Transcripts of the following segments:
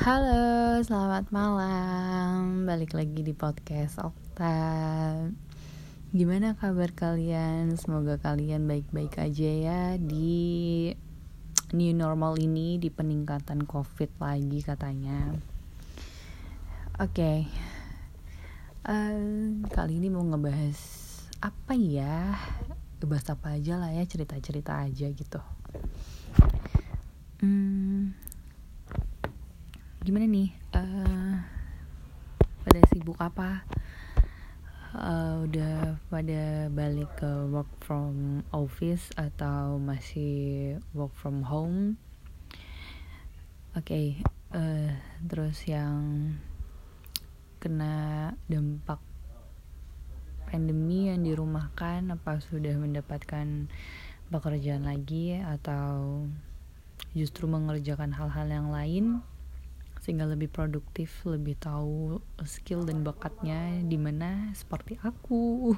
Halo, selamat malam. Balik lagi di podcast Okta. Gimana kabar kalian? Semoga kalian baik-baik aja ya di new normal ini di peningkatan Covid lagi katanya. Oke. Okay. Uh, kali ini mau ngebahas apa ya? Ngebahas apa aja lah ya, cerita-cerita aja gitu. Hmm, gimana nih uh, pada sibuk apa? Uh, udah pada balik ke work from office atau masih work from home? Oke okay, uh, terus yang kena dampak pandemi yang dirumahkan apa sudah mendapatkan pekerjaan lagi atau justru mengerjakan hal-hal yang lain sehingga lebih produktif, lebih tahu skill dan bakatnya di mana seperti aku.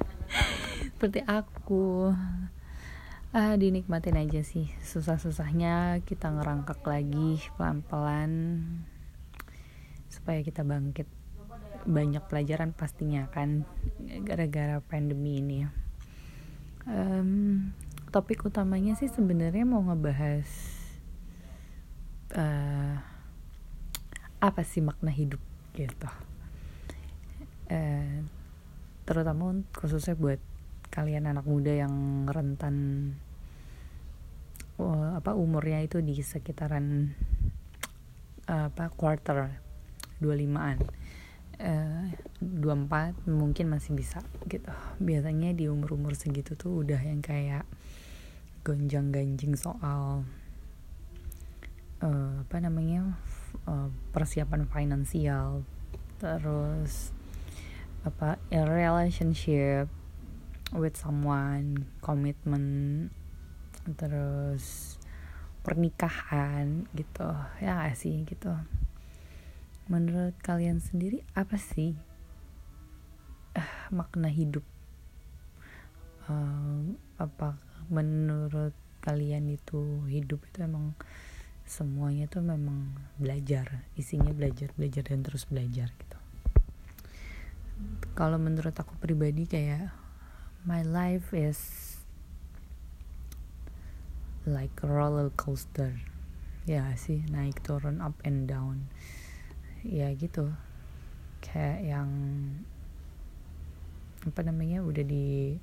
seperti aku. Ah, dinikmatin aja sih. Susah-susahnya kita ngerangkak lagi pelan-pelan supaya kita bangkit. Banyak pelajaran pastinya kan gara-gara pandemi ini. Um, topik utamanya sih sebenarnya mau ngebahas uh, apa sih makna hidup gitu. Eh, terutama khususnya buat kalian anak muda yang rentan uh, apa umurnya itu di sekitaran uh, apa quarter 25-an uh, 24 mungkin masih bisa gitu. Biasanya di umur-umur segitu tuh udah yang kayak gonjang-ganjing soal uh, apa namanya uh, persiapan finansial terus apa a relationship with someone komitmen terus pernikahan gitu. Ya gak sih gitu. Menurut kalian sendiri apa sih uh, makna hidup? Uh, apa menurut kalian itu hidup itu emang semuanya tuh memang belajar isinya belajar belajar dan terus belajar gitu. Kalau menurut aku pribadi kayak my life is like roller coaster. Ya sih? Naik turun up and down. Ya gitu. Kayak yang apa namanya udah di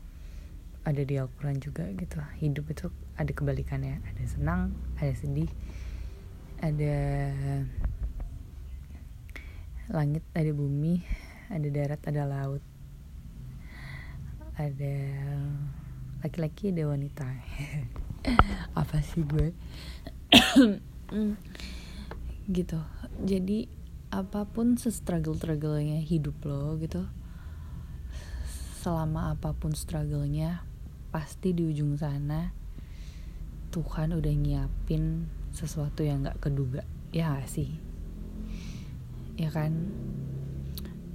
ada di Al-Quran juga gitu. Hidup itu ada kebalikannya. Ada senang ada sedih ada langit ada bumi ada darat ada laut. Ada laki-laki ada wanita. Apa sih gue? Gitu. Jadi apa pun se-struggle-strugglenya hidup lo gitu selama apa pun struggle-nya pasti di ujung sana Tuhan udah nyiapin sesuatu yang gak keduga. Ya gak sih? Ya kan?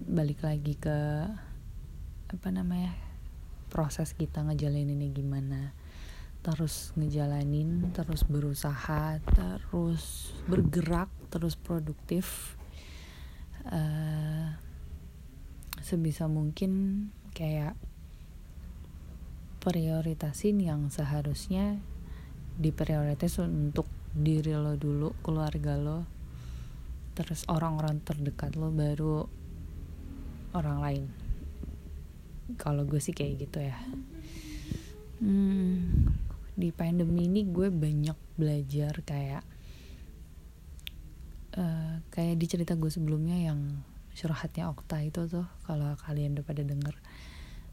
Balik lagi ke apa namanya proses kita ngejalaninnya gimana. Terus ngejalanin terus berusaha terus bergerak terus produktif. Uh, sebisa mungkin kayak prioritasin yang seharusnya diprioritas untuk diri lo dulu keluarga lo terus orang-orang terdekat lo baru orang lain. Kalau gue sih kayak gitu ya. Hmm, di pandemi ini gue banyak belajar kayak uh, kayak di cerita gue sebelumnya yang surhatnya Okta itu tuh kalau kalian udah pada denger.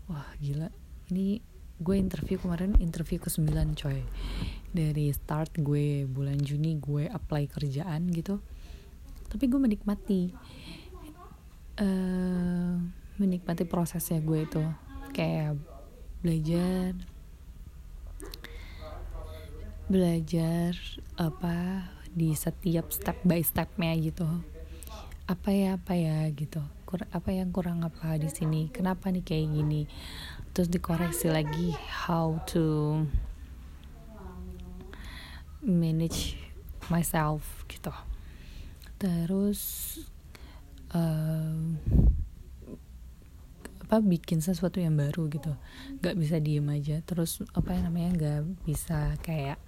Wah gila. Ini gue interview kemarin interview ke 9 coy dari start gue bulan Juni gue apply kerjaan gitu. Tapi gue menikmati uh, menikmati prosesnya gue itu. Kayak belajar belajar apa di setiap step by stepnya gitu. Apa ya apa ya gitu. Kur apa yang kurang apa di sini? Kenapa nih kayak gini? Terus dikoreksi lagi how to manage myself gitu. Terus uh, apa bikin sesuatu yang baru gitu. Nggak bisa diem aja. Terus apa yang namanya nggak bisa kayak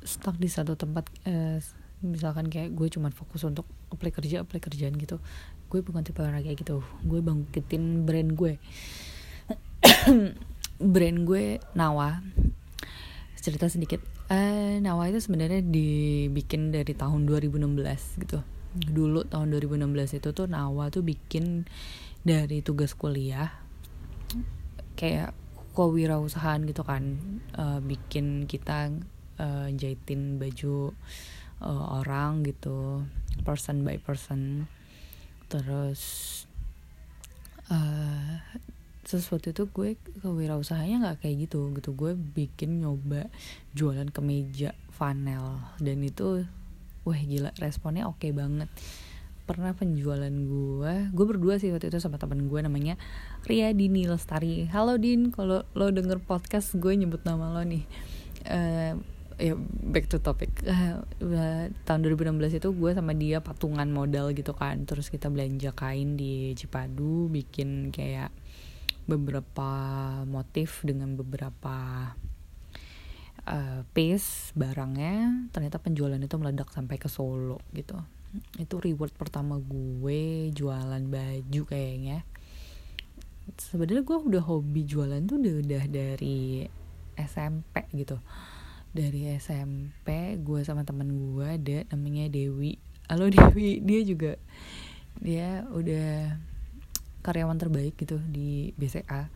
stuck di satu tempat uh, misalkan kayak gue cuma fokus untuk apply kerja apply kerjaan gitu. Gue bukan tipe orang kayak gitu. Gue bangkitin brand gue. Brand gue Nawa. Cerita sedikit uh, Nawa itu sebenarnya dibikin dari tahun 2016 gitu. Dulu tahun 2016 itu tuh Nawa tuh bikin dari tugas kuliah kayak kewirausahaan gitu kan. Uh, bikin kita uh, jahitin baju uh, orang gitu person by person. Terus uh, sesuatu itu gue kewirausahanya nggak kayak gitu. Gitu gue bikin nyoba jualan kemeja panel dan itu wah gila responnya oke okay banget. Pernah penjualan gue gue berdua sih waktu itu sama temen gue namanya Ria Dini Lestari. Halo Din kalau lo denger podcast gue nyebut nama lo nih. Uh, ya back to topic. Uh, tahun 2016 itu gue sama dia patungan modal gitu kan. Terus kita belanja kain di Cipadu bikin kayak beberapa motif dengan beberapa uh, piece barangnya ternyata penjualan itu meledak sampai ke Solo gitu. Itu reward pertama gue jualan baju kayaknya. Sebenarnya gue udah hobi jualan tuh udah, udah dari SMP gitu. Dari SMP gue sama temen gue ada namanya Dewi. Halo Dewi. Dia juga dia udah karyawan terbaik gitu di BCA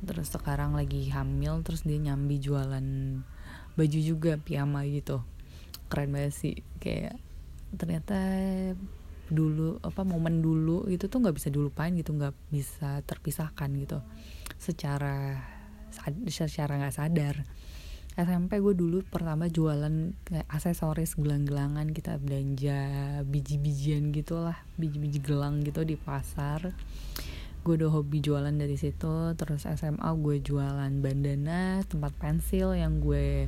terus sekarang lagi hamil terus dia nyambi jualan baju juga piyama gitu. Keren banget sih kayak ternyata dulu apa momen dulu itu tuh nggak bisa dilupain gitu nggak bisa terpisahkan gitu. Secara secara nggak sadar SMP gue dulu pertama jualan kayak aksesoris gelang-gelangan kita belanja biji-bijian gitulah biji-biji gelang gitu di pasar. Gue udah hobi jualan dari situ terus SMA gue jualan bandana tempat pensil yang gue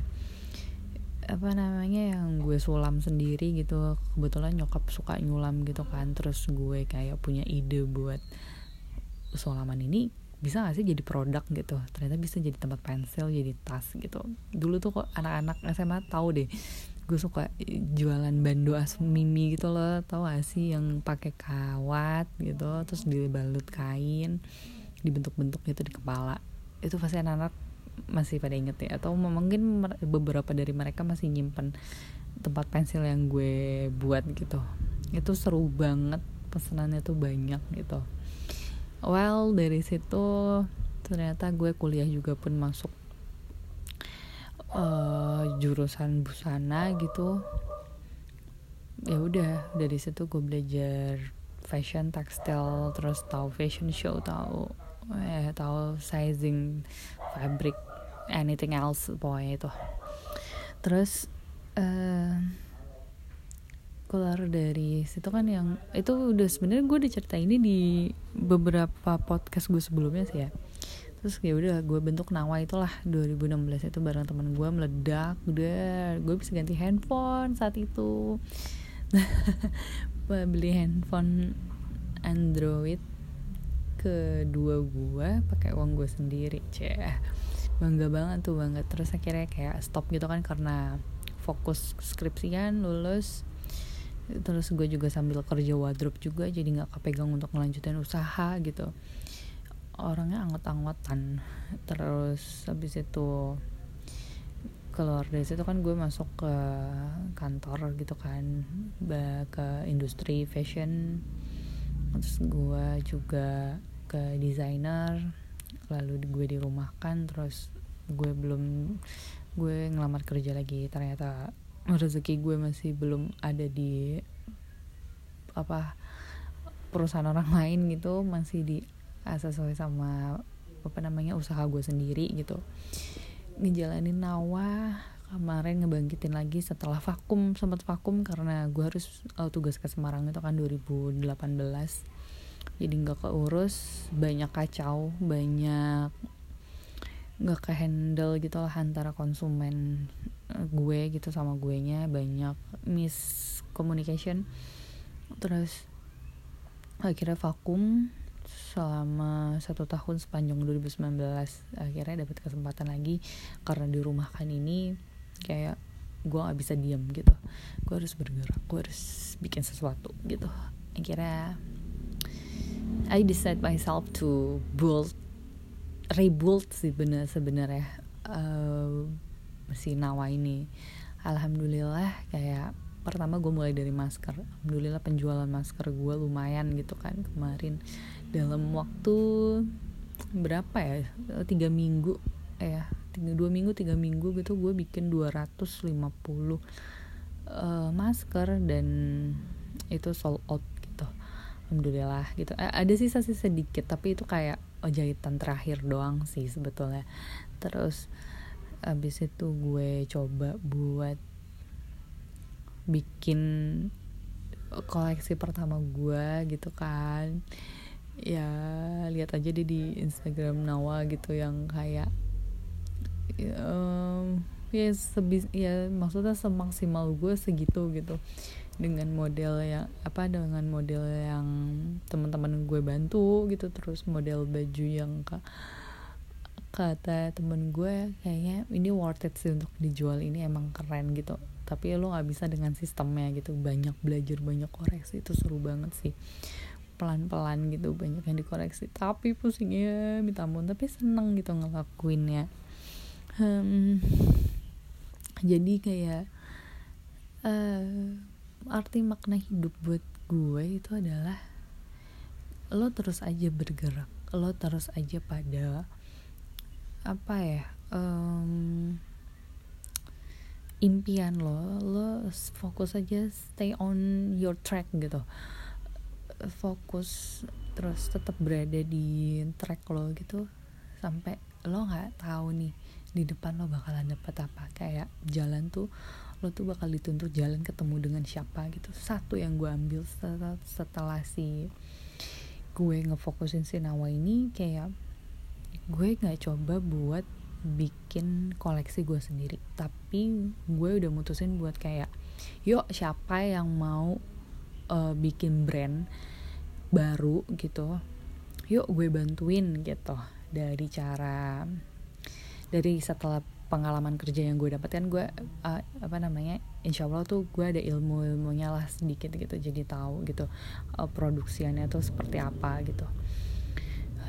apa namanya yang gue sulam sendiri gitu. Kebetulan nyokap suka nyulam gitu kan terus gue kayak punya ide buat sulaman ini bisa gak sih jadi produk gitu? Ternyata bisa jadi tempat pensil jadi tas gitu. Dulu tuh kok anak-anak SMA tahu deh gue suka jualan bando mimi gitu loh. Tau gak sih yang pakai kawat gitu terus dibalut kain dibentuk-bentuk gitu di kepala. Itu pasti anak-anak masih pada inget ya. Atau mungkin beberapa dari mereka masih nyimpen tempat pensil yang gue buat gitu. Itu seru banget pesanannya tuh banyak gitu well dari situ ternyata gue kuliah juga pun masuk uh, jurusan busana gitu. Ya udah dari situ gue belajar fashion tekstil terus tahu fashion show tahu eh tahu sizing fabric anything else pokoknya itu. Terus uh, keluar dari situ kan yang itu udah sebenarnya gue udah ini di beberapa podcast gue sebelumnya sih ya. Terus ya udah gue bentuk nawa itulah 2016 itu bareng teman gue meledak udah gue bisa ganti handphone saat itu. Beli handphone Android kedua gue pakai uang gue sendiri ceh. Bangga banget tuh banget terus akhirnya kayak stop gitu kan karena fokus skripsian lulus terus gue juga sambil kerja wardrobe juga jadi nggak kepegang untuk melanjutkan usaha gitu. Orangnya anggot-anggotan terus habis itu keluar dari situ kan gue masuk ke kantor gitu kan ke industri fashion. Terus gue juga ke desainer lalu gue dirumahkan terus gue belum gue ngelamar kerja lagi. Ternyata rezeki gue masih belum ada di apa perusahaan orang lain gitu masih di sesuai sama apa namanya usaha gue sendiri gitu. Ngejalanin nawa kemarin ngebangkitin lagi setelah vakum sempat vakum karena gue harus uh, tugas ke Semarang itu kan 2018 jadi nggak keurus banyak kacau banyak nggak ke handle gitu lah antara konsumen gue gitu sama gue nya banyak miscommunication. Terus akhirnya vakum selama satu tahun sepanjang 2019 akhirnya dapat kesempatan lagi karena di rumah kan ini kayak gue gak bisa diam gitu. Gue harus bergerak gue harus bikin sesuatu gitu. Akhirnya I decide myself to build rebuild sih bener sebenarnya. Uh, si Nawa ini. Alhamdulillah kayak pertama gue mulai dari masker. Alhamdulillah penjualan masker gue lumayan gitu kan kemarin. Dalam waktu berapa ya? Tiga minggu. Eh ya dua minggu tiga minggu gitu gue bikin 250 uh, masker dan itu sold out gitu. Alhamdulillah gitu. Eh, ada sisa-sisa sedikit tapi itu kayak oh, jahitan terakhir doang sih sebetulnya. Terus abis itu gue coba buat bikin koleksi pertama gue gitu kan. Ya lihat aja deh di Instagram Nawa gitu yang kayak um, ya sebis ya maksudnya semaksimal gue segitu gitu. Dengan model yang apa dengan model yang teman-teman gue bantu gitu terus model baju yang kak kata temen gue kayaknya ini worth it sih untuk dijual ini emang keren gitu. Tapi lo nggak bisa dengan sistemnya gitu. Banyak belajar banyak koreksi itu seru banget sih. Pelan-pelan gitu banyak yang dikoreksi. Tapi pusingnya minta ampun tapi seneng gitu ngelakuinnya. Um, jadi kayak uh, arti makna hidup buat gue itu adalah lo terus aja bergerak lo terus aja pada apa ya um, impian lo lo fokus aja stay on your track gitu. Fokus terus tetap berada di track lo gitu sampai lo nggak tahu nih di depan lo bakalan dapet apa. Kayak jalan tuh lo tuh bakal dituntut jalan ketemu dengan siapa gitu. Satu yang gue ambil setelah, setelah si gue ngefokusin si Nawa ini kayak gue nggak coba buat bikin koleksi gue sendiri. Tapi gue udah mutusin buat kayak yuk siapa yang mau uh, bikin brand baru gitu yuk gue bantuin gitu. Dari cara dari setelah pengalaman kerja yang gue dapatkan gue uh, apa namanya insya Allah tuh gue ada ilmu ilmunya lah sedikit gitu jadi tahu gitu uh, produksiannya tuh seperti apa gitu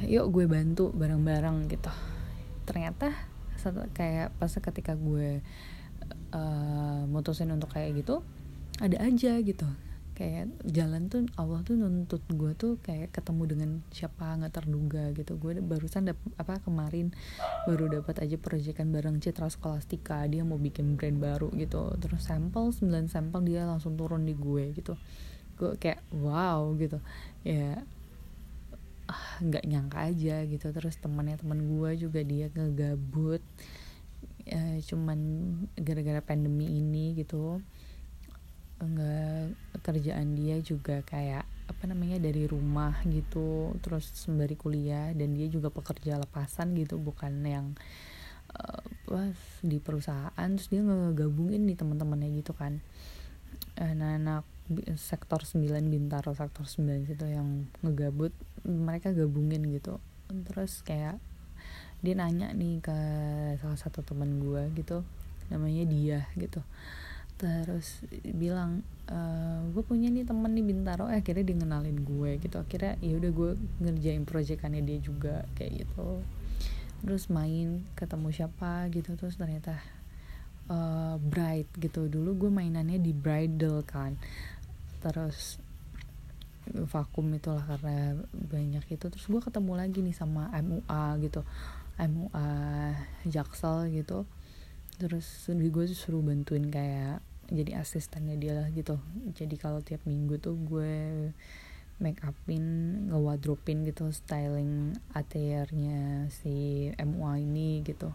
yuk gue bantu bareng-bareng gitu. Ternyata kayak pas ketika gue uh, mutusin untuk kayak gitu ada aja gitu. Kayak jalan tuh Allah tuh nuntut gue tuh kayak ketemu dengan siapa nggak terduga gitu. Gue barusan dap apa kemarin baru dapat aja proyekan bareng Citra Skolastika dia mau bikin brand baru gitu. Terus sampel 9 sampel dia langsung turun di gue gitu. Gue kayak wow gitu. Ya Ah, nggak nyangka aja gitu. Terus temannya teman gue juga dia ngegabut ya, cuman gara-gara pandemi ini gitu. Nggak kerjaan dia juga kayak apa namanya dari rumah gitu terus sembari kuliah dan dia juga pekerja lepasan gitu bukan yang uh, di perusahaan. Terus dia ngegabungin nih teman-temannya gitu kan. Anak-anak sektor 9 Bintaro sektor 9 itu yang ngegabut mereka gabungin gitu. Terus kayak dia nanya nih ke salah satu teman gue gitu namanya dia gitu. Terus bilang e, eh, gue punya nih temen nih Bintaro. Eh, akhirnya dia ngenalin gue gitu. Akhirnya ya udah gue ngerjain proyekannya dia juga kayak gitu. Terus main ketemu siapa gitu. Terus ternyata uh, bright gitu. Dulu gue mainannya di bridal kan. Terus vakum itulah karena banyak itu. Terus gue ketemu lagi nih sama MUA gitu. MUA Jaksel gitu. Terus gue suruh bantuin kayak jadi asistennya dia lah gitu. Jadi kalau tiap minggu tuh gue make upin ngewadropin gitu styling ATR-nya si MUA ini gitu.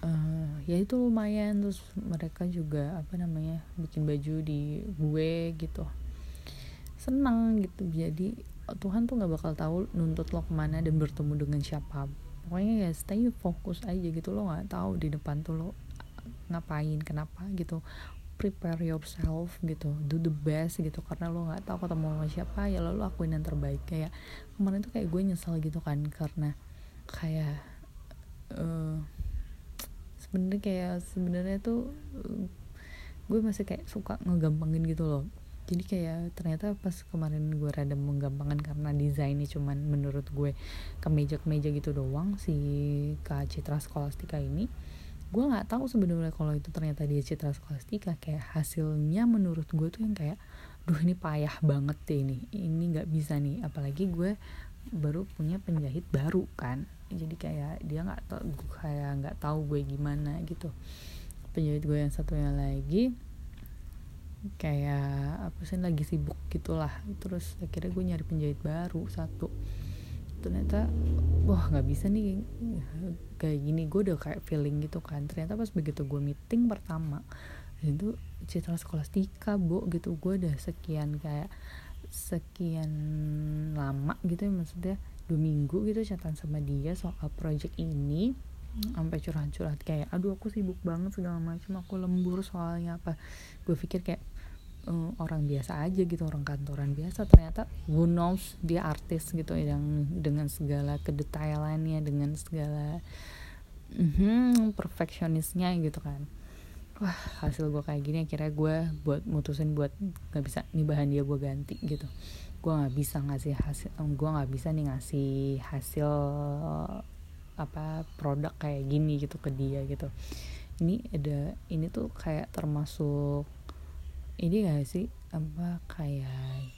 Uh, ya itu lumayan. Terus mereka juga apa namanya bikin baju di gue gitu senang gitu. Jadi Tuhan tuh nggak bakal tahu nuntut lo ke mana dan bertemu dengan siapa. Pokoknya ya stay fokus aja gitu. Lo nggak tahu di depan tuh lo ngapain kenapa gitu. Prepare yourself gitu. Do the best gitu. Karena lo nggak tahu ketemu sama siapa ya lo lakuin yang terbaik. Kayak kemarin tuh kayak gue nyesel gitu kan. Karena kayak uh, sebenarnya kayak sebenarnya tuh uh, gue masih kayak suka ngegampangin gitu loh jadi kayak ternyata pas kemarin gue rada menggampangkan karena desainnya cuman menurut gue kemeja-kemeja gitu doang si Kak Citra Skolastika ini gue nggak tahu sebenarnya kalau itu ternyata dia Citra Skolastika kayak hasilnya menurut gue tuh yang kayak duh ini payah banget deh ini. Ini nggak bisa nih. Apalagi gue baru punya penjahit baru kan. Jadi kayak dia nggak tahu kayak nggak tahu gue gimana gitu. Penjahit gue yang satunya lagi kayak apa sih lagi sibuk gitulah. Terus akhirnya gue nyari penjahit baru satu. Ternyata wah nggak bisa nih kayak gini. Gue udah kayak feeling gitu kan. Ternyata pas begitu gue meeting pertama itu citra skolastika bu gitu. Gue udah sekian kayak sekian lama gitu ya maksudnya dua minggu gitu catatan sama dia soal project ini. Sampai curhat-curhat kayak aduh aku sibuk banget segala macam aku lembur soalnya apa. Gue pikir kayak uh, orang biasa aja gitu orang kantoran biasa. Ternyata who knows dia artis gitu yang dengan segala kedetailannya dengan segala mm, perfeksionisnya gitu kan. Wah hasil gue kayak gini akhirnya gue buat mutusin buat nggak bisa nih bahan dia gue ganti gitu. Gue nggak bisa ngasih hasil gue nggak bisa nih ngasih hasil apa produk kayak gini gitu ke dia gitu. Ini ada ini tuh kayak termasuk ini gak sih? Apa kayak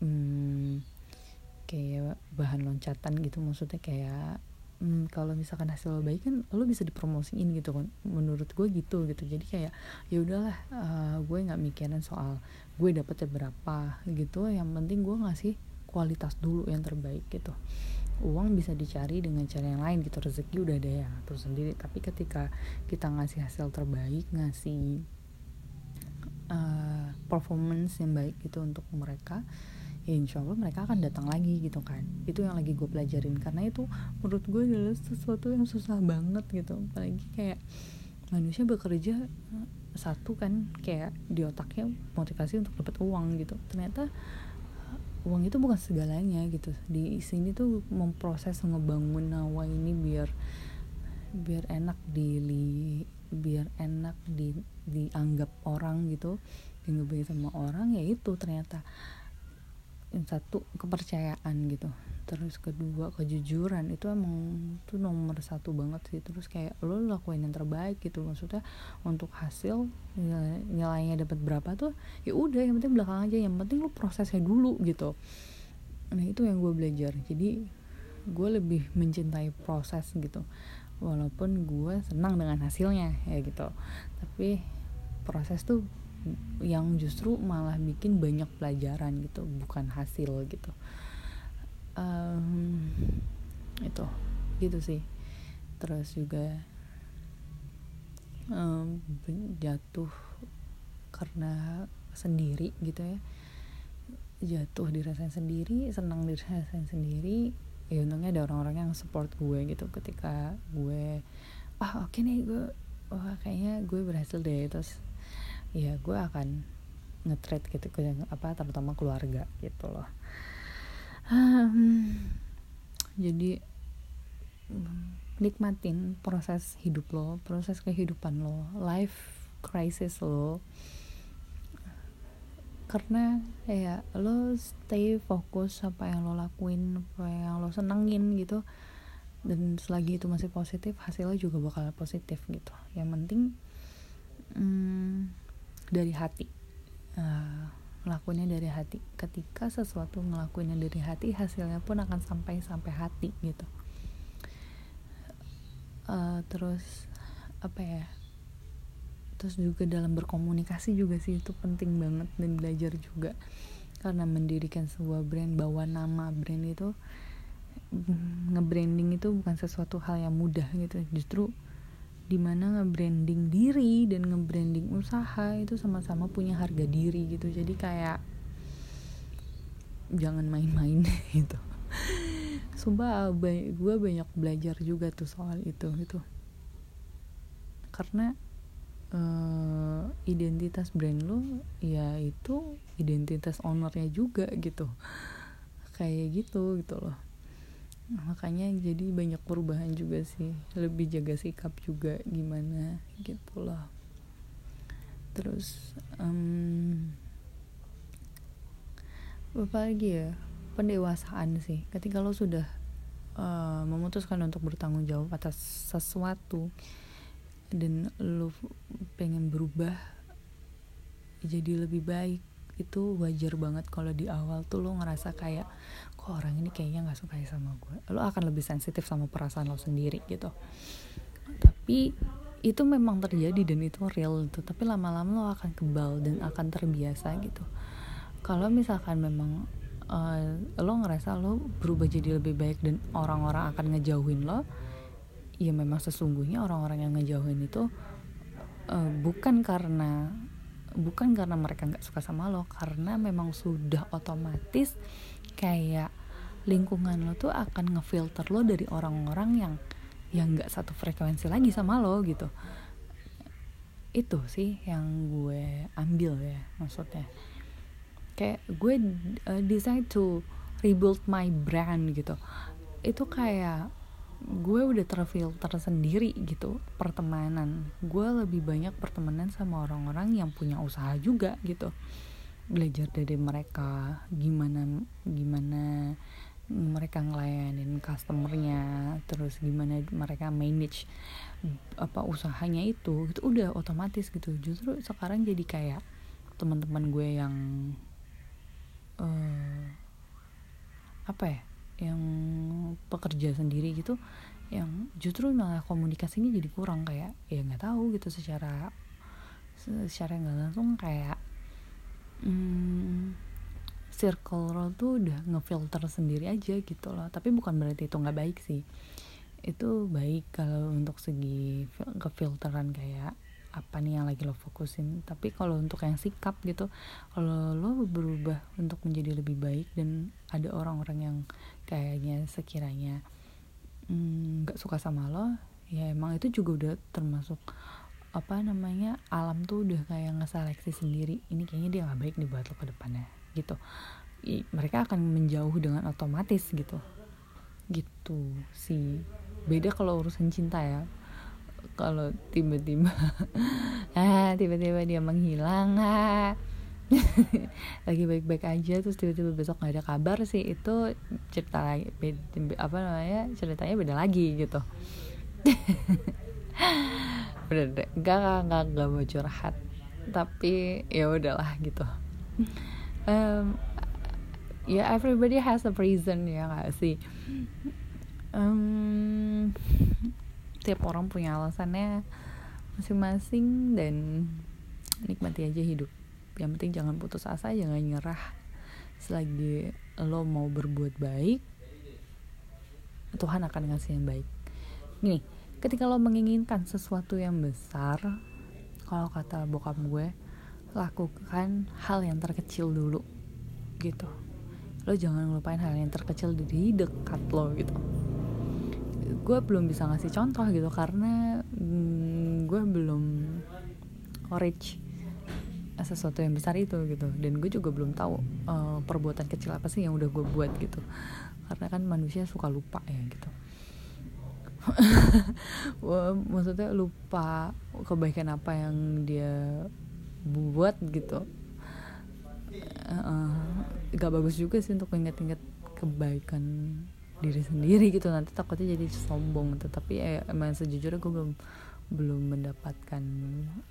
hmm, kayak bahan loncatan gitu maksudnya kayak hmm, kalau misalkan hasil lo baik kan lo bisa dipromosiin gitu kan menurut gue gitu gitu. Jadi kayak ya udahlah uh, gue nggak mikirin soal gue dapetnya berapa gitu. Yang penting gue ngasih kualitas dulu yang terbaik gitu. Uang bisa dicari dengan cara yang lain gitu rezeki udah ada yang atur sendiri. Tapi ketika kita ngasih hasil terbaik ngasih uh, performance yang baik gitu untuk mereka ya insya Allah mereka akan datang lagi gitu kan. Itu yang lagi gue pelajarin karena itu menurut gue adalah sesuatu yang susah banget gitu. Apalagi kayak manusia bekerja eh, satu kan kayak di otaknya motivasi untuk dapat uang gitu. Ternyata uang itu bukan segalanya gitu. Di sini tuh memproses ngebangun nawa ini biar biar enak di biar enak di dianggap orang gitu dianggap sama orang ya itu ternyata. Yang satu kepercayaan gitu. Terus kedua kejujuran. Itu emang tuh nomor satu banget sih. Terus kayak lo lakuin yang terbaik gitu. Maksudnya untuk hasil nilainya dapat berapa tuh ya udah yang penting belakang aja. Yang penting lo prosesnya dulu gitu. Nah itu yang gue belajar. Jadi gue lebih mencintai proses gitu walaupun gue senang dengan hasilnya ya gitu. Tapi proses tuh yang justru malah bikin banyak pelajaran gitu bukan hasil gitu. Um, itu gitu sih. Terus juga um, jatuh karena sendiri gitu ya. Jatuh dirasain sendiri senang dirasain sendiri ya untungnya ada orang-orang yang support gue gitu ketika gue ah oke okay nih gue wah kayaknya gue berhasil deh. Terus ya gue akan nge gitu ke apa terutama keluarga gitu loh. Um, jadi nikmatin proses hidup lo proses kehidupan lo life crisis lo karena ya lo stay fokus apa yang lo lakuin apa yang lo senengin gitu. Dan selagi itu masih positif hasilnya juga bakal positif gitu. Yang penting hmm, dari hati. Uh, ngelakuinnya dari hati. Ketika sesuatu ngelakuinnya dari hati hasilnya pun akan sampai sampai hati gitu. Uh, terus apa ya terus juga dalam berkomunikasi juga sih itu penting banget dan belajar juga. Karena mendirikan sebuah brand bawa nama brand itu nge-branding itu bukan sesuatu hal yang mudah gitu. Justru di mana nge-branding diri dan nge-branding usaha itu sama-sama punya harga diri gitu. Jadi kayak jangan main-main gitu. Sumpah gue banyak belajar juga tuh soal itu gitu. Karena uh, identitas brand lo ya itu identitas ownernya juga gitu. Kayak gitu gitu loh. Makanya jadi banyak perubahan juga sih. Lebih jaga sikap juga gimana gitu loh. Terus um, apa lagi ya? Pendewasaan sih. Ketika lo sudah uh, memutuskan untuk bertanggung jawab atas sesuatu dan lo pengen berubah jadi lebih baik itu wajar banget kalau di awal tuh lo ngerasa kayak kok orang ini kayaknya nggak suka sama gue lo akan lebih sensitif sama perasaan lo sendiri gitu. Tapi itu memang terjadi dan itu real gitu tapi lama-lama lo akan kebal dan akan terbiasa gitu. Kalau misalkan memang uh, lo ngerasa lo berubah jadi lebih baik dan orang-orang akan ngejauhin lo ya memang sesungguhnya orang-orang yang ngejauhin itu uh, bukan karena bukan karena mereka nggak suka sama lo karena memang sudah otomatis kayak lingkungan lo tuh akan ngefilter lo dari orang-orang yang yang nggak satu frekuensi lagi sama lo gitu. Itu sih yang gue ambil ya maksudnya. Kayak gue uh, decide to rebuild my brand gitu. Itu kayak gue udah terfilter sendiri gitu pertemanan. Gue lebih banyak pertemanan sama orang-orang yang punya usaha juga gitu. Belajar dari mereka gimana gimana mereka ngelayanin customernya terus gimana mereka manage apa usahanya itu itu udah otomatis gitu. Justru sekarang jadi kayak teman-teman gue yang uh, apa ya yang pekerja sendiri gitu yang justru malah komunikasinya jadi kurang kayak ya nggak tahu gitu secara secara nggak langsung kayak hmm, circle lo tuh udah ngefilter sendiri aja gitu loh. Tapi bukan berarti itu nggak baik sih. Itu baik kalau untuk segi kefilteran kayak apa nih yang lagi lo fokusin? Tapi kalau untuk yang sikap gitu kalau lo berubah untuk menjadi lebih baik dan ada orang-orang yang kayaknya sekiranya mm, nggak mm, suka sama lo ya emang itu juga udah termasuk apa namanya alam tuh udah kayak ngeseleksi sendiri ini kayaknya dia nggak baik nih buat lo ke depannya gitu. I, mereka akan menjauh dengan otomatis gitu. Gitu sih. Beda kalau urusan cinta ya kalau tiba-tiba ah tiba-tiba dia menghilang ah. Lagi baik-baik aja terus tiba-tiba besok nggak ada kabar sih itu cerita lagi apa namanya ceritanya beda lagi gitu. Udah deh gak gak gak, gak mau curhat tapi ya udahlah gitu. Um, ya yeah, everybody has a reason ya gak sih? Um, tiap orang punya alasannya masing-masing dan nikmati aja hidup. Yang penting jangan putus asa jangan nyerah. Selagi lo mau berbuat baik Tuhan akan ngasih yang baik. Gini ketika lo menginginkan sesuatu yang besar kalau kata bokap gue lakukan hal yang terkecil dulu gitu. Lo jangan ngelupain hal yang terkecil di dekat lo gitu gue belum bisa ngasih contoh gitu karena mm, gue belum reach sesuatu yang besar itu gitu. Dan gue juga belum tahu uh, perbuatan kecil apa sih yang udah gue buat gitu. Karena kan manusia suka lupa ya gitu. Maksudnya lupa kebaikan apa yang dia buat gitu. Uh, gak bagus juga sih untuk inget-inget kebaikan diri sendiri gitu. Nanti takutnya jadi sombong gitu. Tapi ya, emang sejujurnya gue belum belum mendapatkan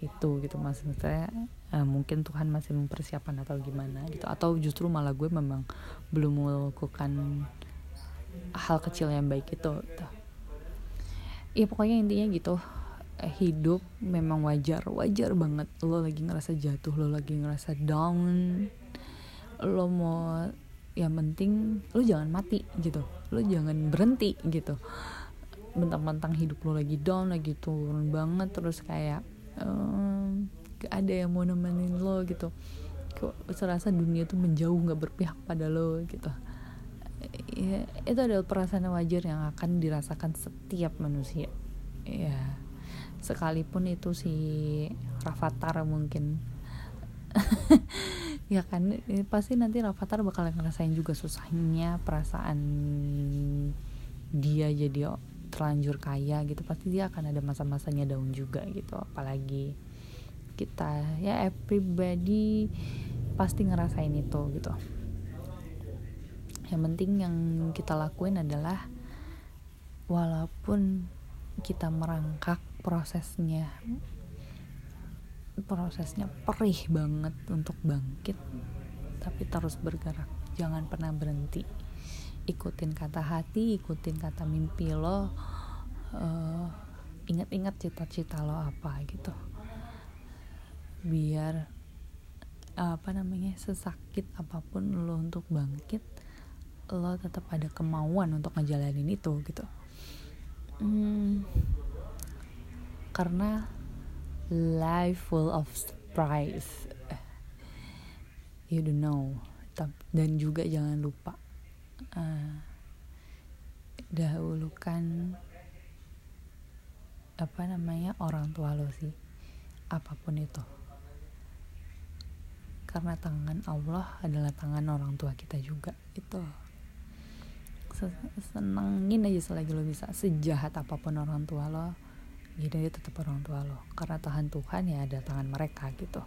itu gitu. Maksudnya eh, mungkin Tuhan masih mempersiapkan atau gimana gitu. Atau justru malah gue memang belum melakukan hal kecil yang baik itu gitu. ya pokoknya intinya gitu. Eh, hidup memang wajar wajar banget. Lo lagi ngerasa jatuh lo lagi ngerasa down. Lo mau yang penting lo jangan mati gitu. Lo jangan berhenti gitu. Mentang-mentang hidup lo lagi down lagi turun banget terus kayak um, gak ada yang mau nemenin lo gitu. Kok serasa dunia tuh menjauh nggak berpihak pada lo gitu. Ya, itu adalah perasaan wajar yang akan dirasakan setiap manusia. Ya sekalipun itu si Rafathar mungkin ya kan pasti nanti Rafathar bakal ngerasain juga susahnya perasaan dia jadi terlanjur kaya gitu. Pasti dia akan ada masa-masanya down juga gitu. Apalagi kita ya everybody pasti ngerasain itu gitu. Yang penting yang kita lakuin adalah walaupun kita merangkak prosesnya prosesnya perih banget untuk bangkit tapi terus bergerak. Jangan pernah berhenti. Ikutin kata hati ikutin kata mimpi lo. Uh, ingat-ingat cita-cita lo apa gitu. Biar apa namanya sesakit apa pun lo untuk bangkit lo tetap ada kemauan untuk ngejalanin itu gitu. Hmm, karena life full of surprise. You don't know. Dan juga jangan lupa uh, dahulukan apa namanya orang tua lo sih apa pun itu. Karena tangan Allah adalah tangan orang tua kita juga itu. Senengin aja selagi lo bisa sejahat apa pun orang tua lo jadi dia tetap orang tua lo. Karena Tuhan Tuhan ya ada tangan mereka gitu.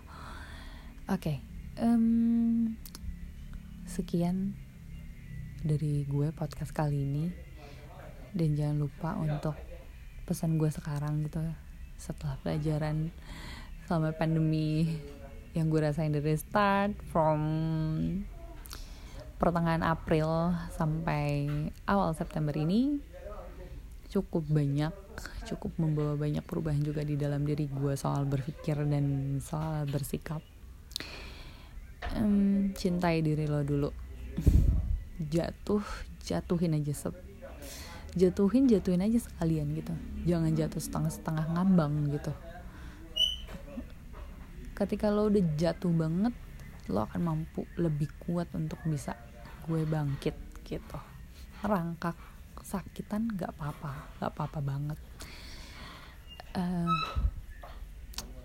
Oke okay, um, sekian dari gue podcast kali ini. Dan jangan lupa untuk pesan gue sekarang gitu setelah pelajaran selama pandemi yang gue rasain dari start from pertengahan April sampai awal September ini cukup banyak cukup membawa banyak perubahan juga di dalam diri gue soal berpikir dan soal bersikap. Um, cintai diri lo dulu. Jatuh jatuhin aja sep. Jatuhin jatuhin aja sekalian gitu. Jangan jatuh setengah-setengah ngambang gitu. Ketika lo udah jatuh banget lo akan mampu lebih kuat untuk bisa gue bangkit gitu. Rangkak sakitan nggak apa-apa nggak apa-apa banget. Uh,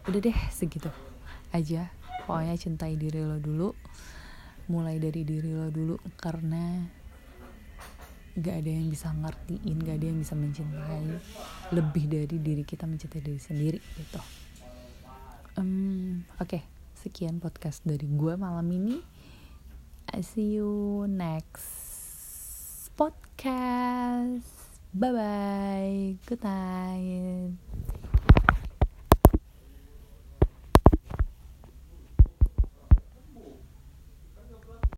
udah deh segitu aja. Pokoknya cintai diri lo dulu mulai dari diri lo dulu karena gak ada yang bisa ngertiin gak ada yang bisa mencintai lebih dari diri kita mencintai diri sendiri gitu. Um, oke okay, sekian podcast dari gue malam ini. I see you next podcast. Bye bye. Good night.